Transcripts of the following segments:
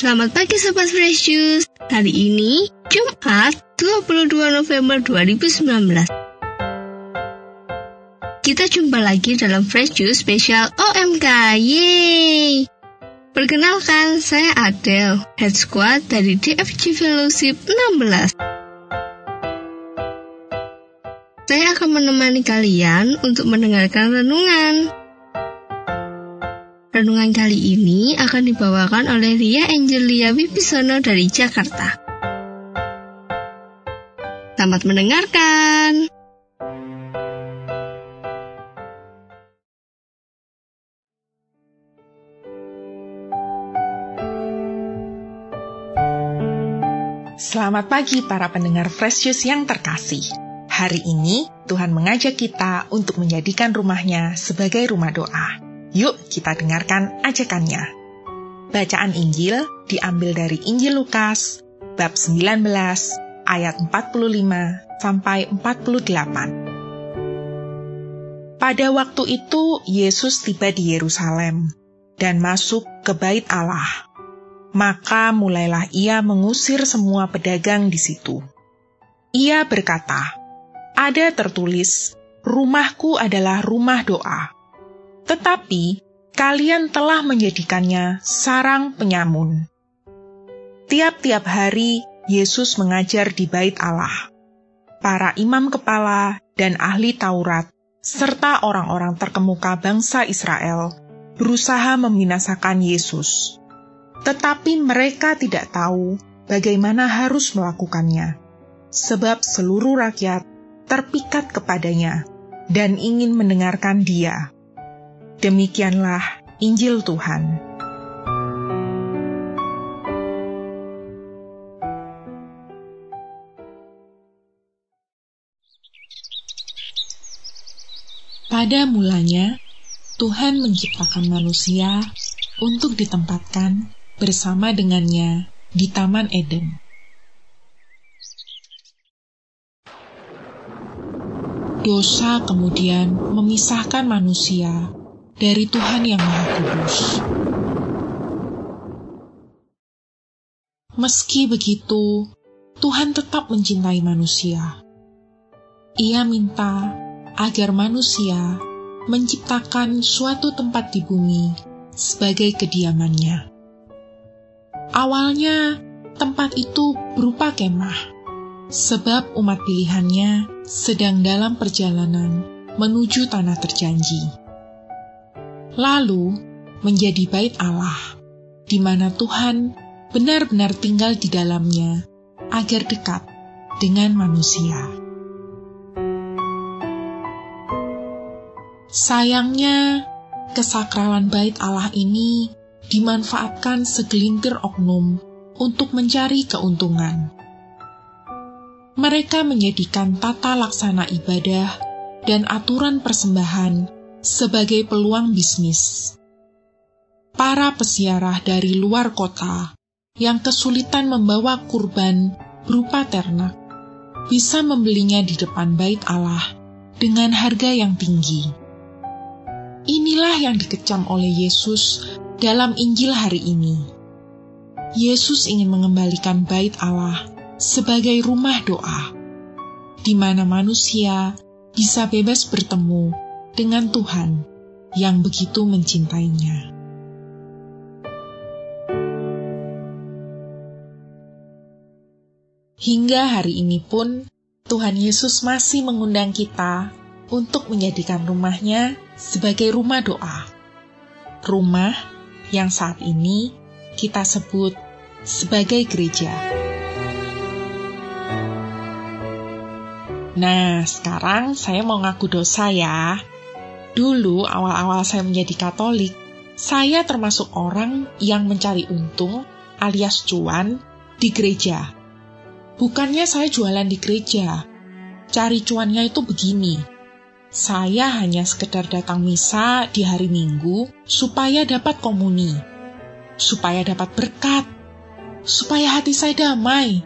Selamat pagi Sobat Fresh Juice. Hari ini Jumat 22 November 2019. Kita jumpa lagi dalam Fresh Juice spesial OMK. Yeay! Perkenalkan, saya Adele, Head Squad dari DFG Fellowship 16. Saya akan menemani kalian untuk mendengarkan renungan. Renungan kali ini akan dibawakan oleh Ria Angelia Wibisono dari Jakarta. Selamat mendengarkan. Selamat pagi para pendengar Fresh Juice yang terkasih. Hari ini Tuhan mengajak kita untuk menjadikan rumahnya sebagai rumah doa. Yuk kita dengarkan ajakannya. Bacaan Injil diambil dari Injil Lukas bab 19 ayat 45 sampai 48. Pada waktu itu Yesus tiba di Yerusalem dan masuk ke bait Allah. Maka mulailah ia mengusir semua pedagang di situ. Ia berkata, "Ada tertulis, rumahku adalah rumah doa." Tetapi kalian telah menjadikannya sarang penyamun. Tiap-tiap hari Yesus mengajar di bait Allah. Para imam kepala dan ahli Taurat serta orang-orang terkemuka bangsa Israel berusaha membinasakan Yesus. Tetapi mereka tidak tahu bagaimana harus melakukannya, sebab seluruh rakyat terpikat kepadanya dan ingin mendengarkan Dia. Demikianlah Injil Tuhan. Pada mulanya, Tuhan menciptakan manusia untuk ditempatkan bersama dengannya di Taman Eden. Dosa kemudian memisahkan manusia dari Tuhan yang Maha Kudus. Meski begitu, Tuhan tetap mencintai manusia. Ia minta agar manusia menciptakan suatu tempat di bumi sebagai kediamannya. Awalnya, tempat itu berupa kemah, sebab umat pilihannya sedang dalam perjalanan menuju tanah terjanji lalu menjadi bait Allah, di mana Tuhan benar-benar tinggal di dalamnya agar dekat dengan manusia. Sayangnya, kesakralan bait Allah ini dimanfaatkan segelintir oknum untuk mencari keuntungan. Mereka menjadikan tata laksana ibadah dan aturan persembahan sebagai peluang bisnis. Para pesiarah dari luar kota yang kesulitan membawa kurban berupa ternak bisa membelinya di depan bait Allah dengan harga yang tinggi. Inilah yang dikecam oleh Yesus dalam Injil hari ini. Yesus ingin mengembalikan bait Allah sebagai rumah doa, di mana manusia bisa bebas bertemu dengan Tuhan yang begitu mencintainya. Hingga hari ini pun, Tuhan Yesus masih mengundang kita untuk menjadikan rumahnya sebagai rumah doa. Rumah yang saat ini kita sebut sebagai gereja. Nah, sekarang saya mau ngaku dosa ya. Dulu awal-awal saya menjadi Katolik, saya termasuk orang yang mencari untung alias cuan di gereja. Bukannya saya jualan di gereja. Cari cuannya itu begini. Saya hanya sekedar datang misa di hari Minggu supaya dapat komuni, supaya dapat berkat, supaya hati saya damai.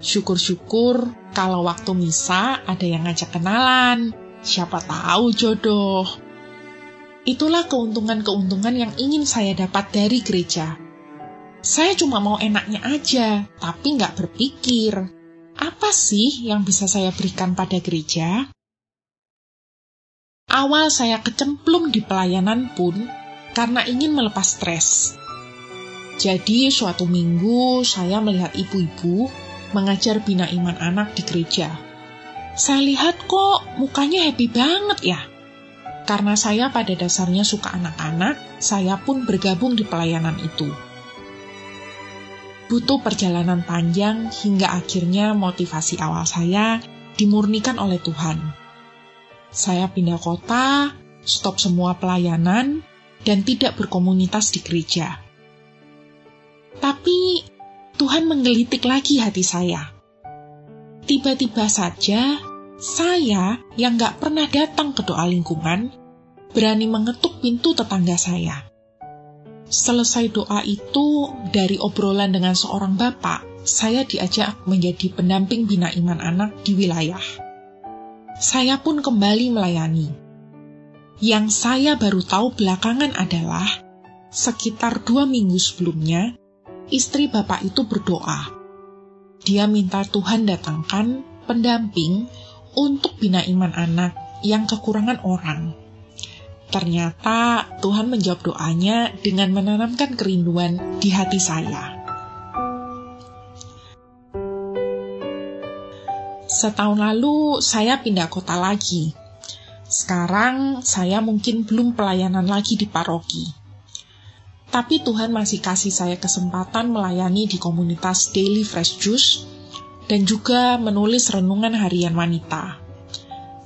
Syukur-syukur kalau waktu misa ada yang ngajak kenalan, Siapa tahu jodoh. Itulah keuntungan-keuntungan yang ingin saya dapat dari gereja. Saya cuma mau enaknya aja, tapi nggak berpikir, apa sih yang bisa saya berikan pada gereja? Awal saya kecemplung di pelayanan pun karena ingin melepas stres. Jadi suatu minggu saya melihat ibu-ibu mengajar bina iman anak di gereja. Saya lihat kok mukanya happy banget ya. Karena saya pada dasarnya suka anak-anak, saya pun bergabung di pelayanan itu butuh perjalanan panjang hingga akhirnya motivasi awal saya dimurnikan oleh Tuhan. Saya pindah kota, stop semua pelayanan, dan tidak berkomunitas di gereja. Tapi Tuhan menggelitik lagi hati saya. Tiba-tiba saja, saya yang gak pernah datang ke doa lingkungan, berani mengetuk pintu tetangga saya. Selesai doa itu, dari obrolan dengan seorang bapak, saya diajak menjadi pendamping bina iman anak di wilayah. Saya pun kembali melayani. Yang saya baru tahu belakangan adalah, sekitar dua minggu sebelumnya, istri bapak itu berdoa. Dia minta Tuhan datangkan pendamping untuk bina iman anak yang kekurangan orang. Ternyata Tuhan menjawab doanya dengan menanamkan kerinduan di hati saya. Setahun lalu saya pindah kota lagi. Sekarang saya mungkin belum pelayanan lagi di paroki. Tapi Tuhan masih kasih saya kesempatan melayani di komunitas Daily Fresh Juice dan juga menulis renungan harian wanita.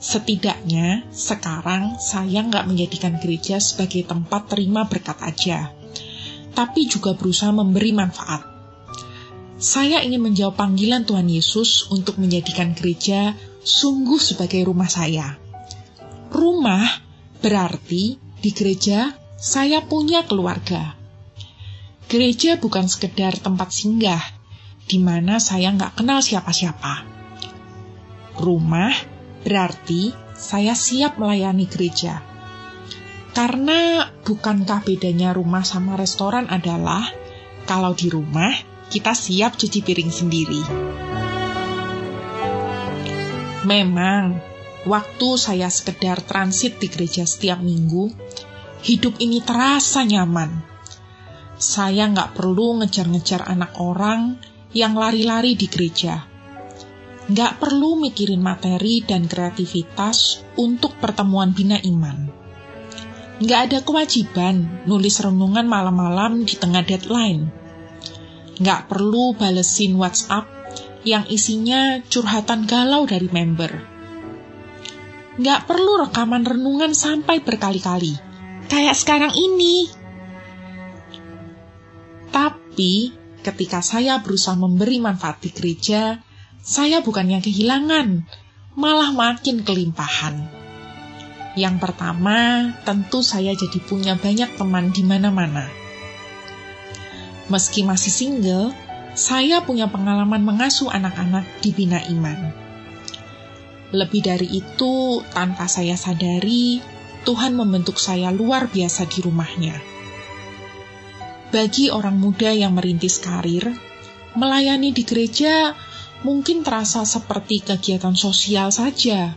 Setidaknya, sekarang saya nggak menjadikan gereja sebagai tempat terima berkat aja, tapi juga berusaha memberi manfaat. Saya ingin menjawab panggilan Tuhan Yesus untuk menjadikan gereja sungguh sebagai rumah saya. Rumah berarti di gereja saya punya keluarga. Gereja bukan sekedar tempat singgah, di mana saya nggak kenal siapa-siapa. Rumah Berarti saya siap melayani gereja. Karena bukankah bedanya rumah sama restoran adalah kalau di rumah kita siap cuci piring sendiri. Memang, waktu saya sekedar transit di gereja setiap minggu, hidup ini terasa nyaman. Saya nggak perlu ngejar-ngejar anak orang yang lari-lari di gereja nggak perlu mikirin materi dan kreativitas untuk pertemuan bina iman. Nggak ada kewajiban nulis renungan malam-malam di tengah deadline. Nggak perlu balesin WhatsApp yang isinya curhatan galau dari member. Nggak perlu rekaman renungan sampai berkali-kali, kayak sekarang ini. Tapi, ketika saya berusaha memberi manfaat di gereja, saya bukannya kehilangan, malah makin kelimpahan. Yang pertama, tentu saya jadi punya banyak teman di mana-mana. Meski masih single, saya punya pengalaman mengasuh anak-anak di Bina Iman. Lebih dari itu, tanpa saya sadari, Tuhan membentuk saya luar biasa di rumahnya. Bagi orang muda yang merintis karir, melayani di gereja mungkin terasa seperti kegiatan sosial saja,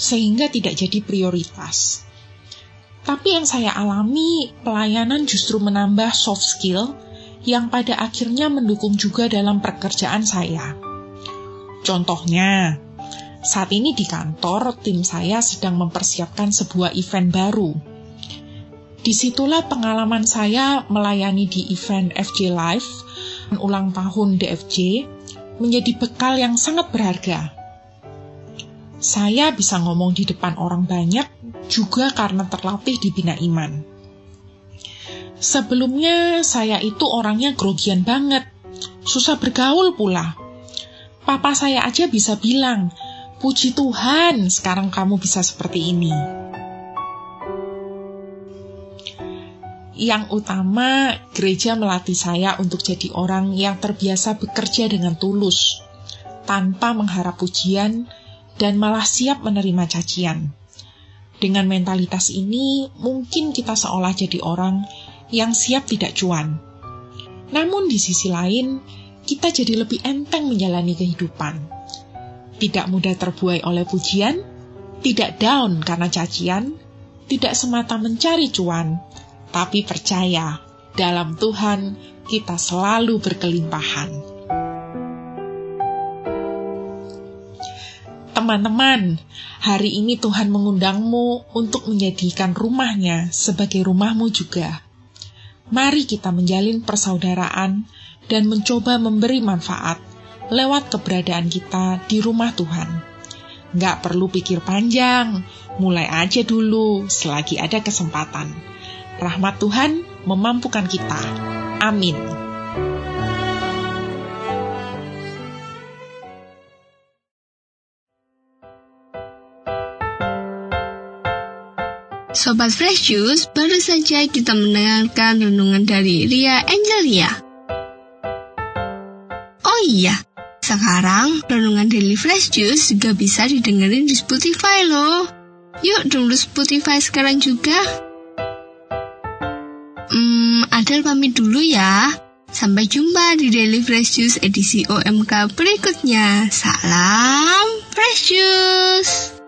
sehingga tidak jadi prioritas. Tapi yang saya alami, pelayanan justru menambah soft skill yang pada akhirnya mendukung juga dalam pekerjaan saya. Contohnya, saat ini di kantor, tim saya sedang mempersiapkan sebuah event baru. Di situlah pengalaman saya melayani di event FJ Live, ulang tahun DFJ, menjadi bekal yang sangat berharga. Saya bisa ngomong di depan orang banyak juga karena terlatih di Bina Iman. Sebelumnya saya itu orangnya grogian banget, susah bergaul pula. Papa saya aja bisa bilang, puji Tuhan sekarang kamu bisa seperti ini. Yang utama, gereja melatih saya untuk jadi orang yang terbiasa bekerja dengan tulus, tanpa mengharap pujian, dan malah siap menerima cacian. Dengan mentalitas ini, mungkin kita seolah jadi orang yang siap tidak cuan. Namun di sisi lain, kita jadi lebih enteng menjalani kehidupan. Tidak mudah terbuai oleh pujian, tidak down karena cacian, tidak semata mencari cuan, tapi percaya dalam Tuhan kita selalu berkelimpahan. Teman-teman, hari ini Tuhan mengundangmu untuk menjadikan rumahnya sebagai rumahmu juga. Mari kita menjalin persaudaraan dan mencoba memberi manfaat lewat keberadaan kita di rumah Tuhan. Gak perlu pikir panjang, mulai aja dulu selagi ada kesempatan. Rahmat Tuhan memampukan kita. Amin. Sobat Fresh Juice, baru saja kita mendengarkan renungan dari Ria Angelia. Oh iya, sekarang renungan Daily Fresh Juice juga bisa didengerin di Spotify loh. Yuk download Spotify sekarang juga. Hmm, Adel pamit dulu ya. Sampai jumpa di Daily Fresh Juice edisi OMK berikutnya. Salam Fresh Juice.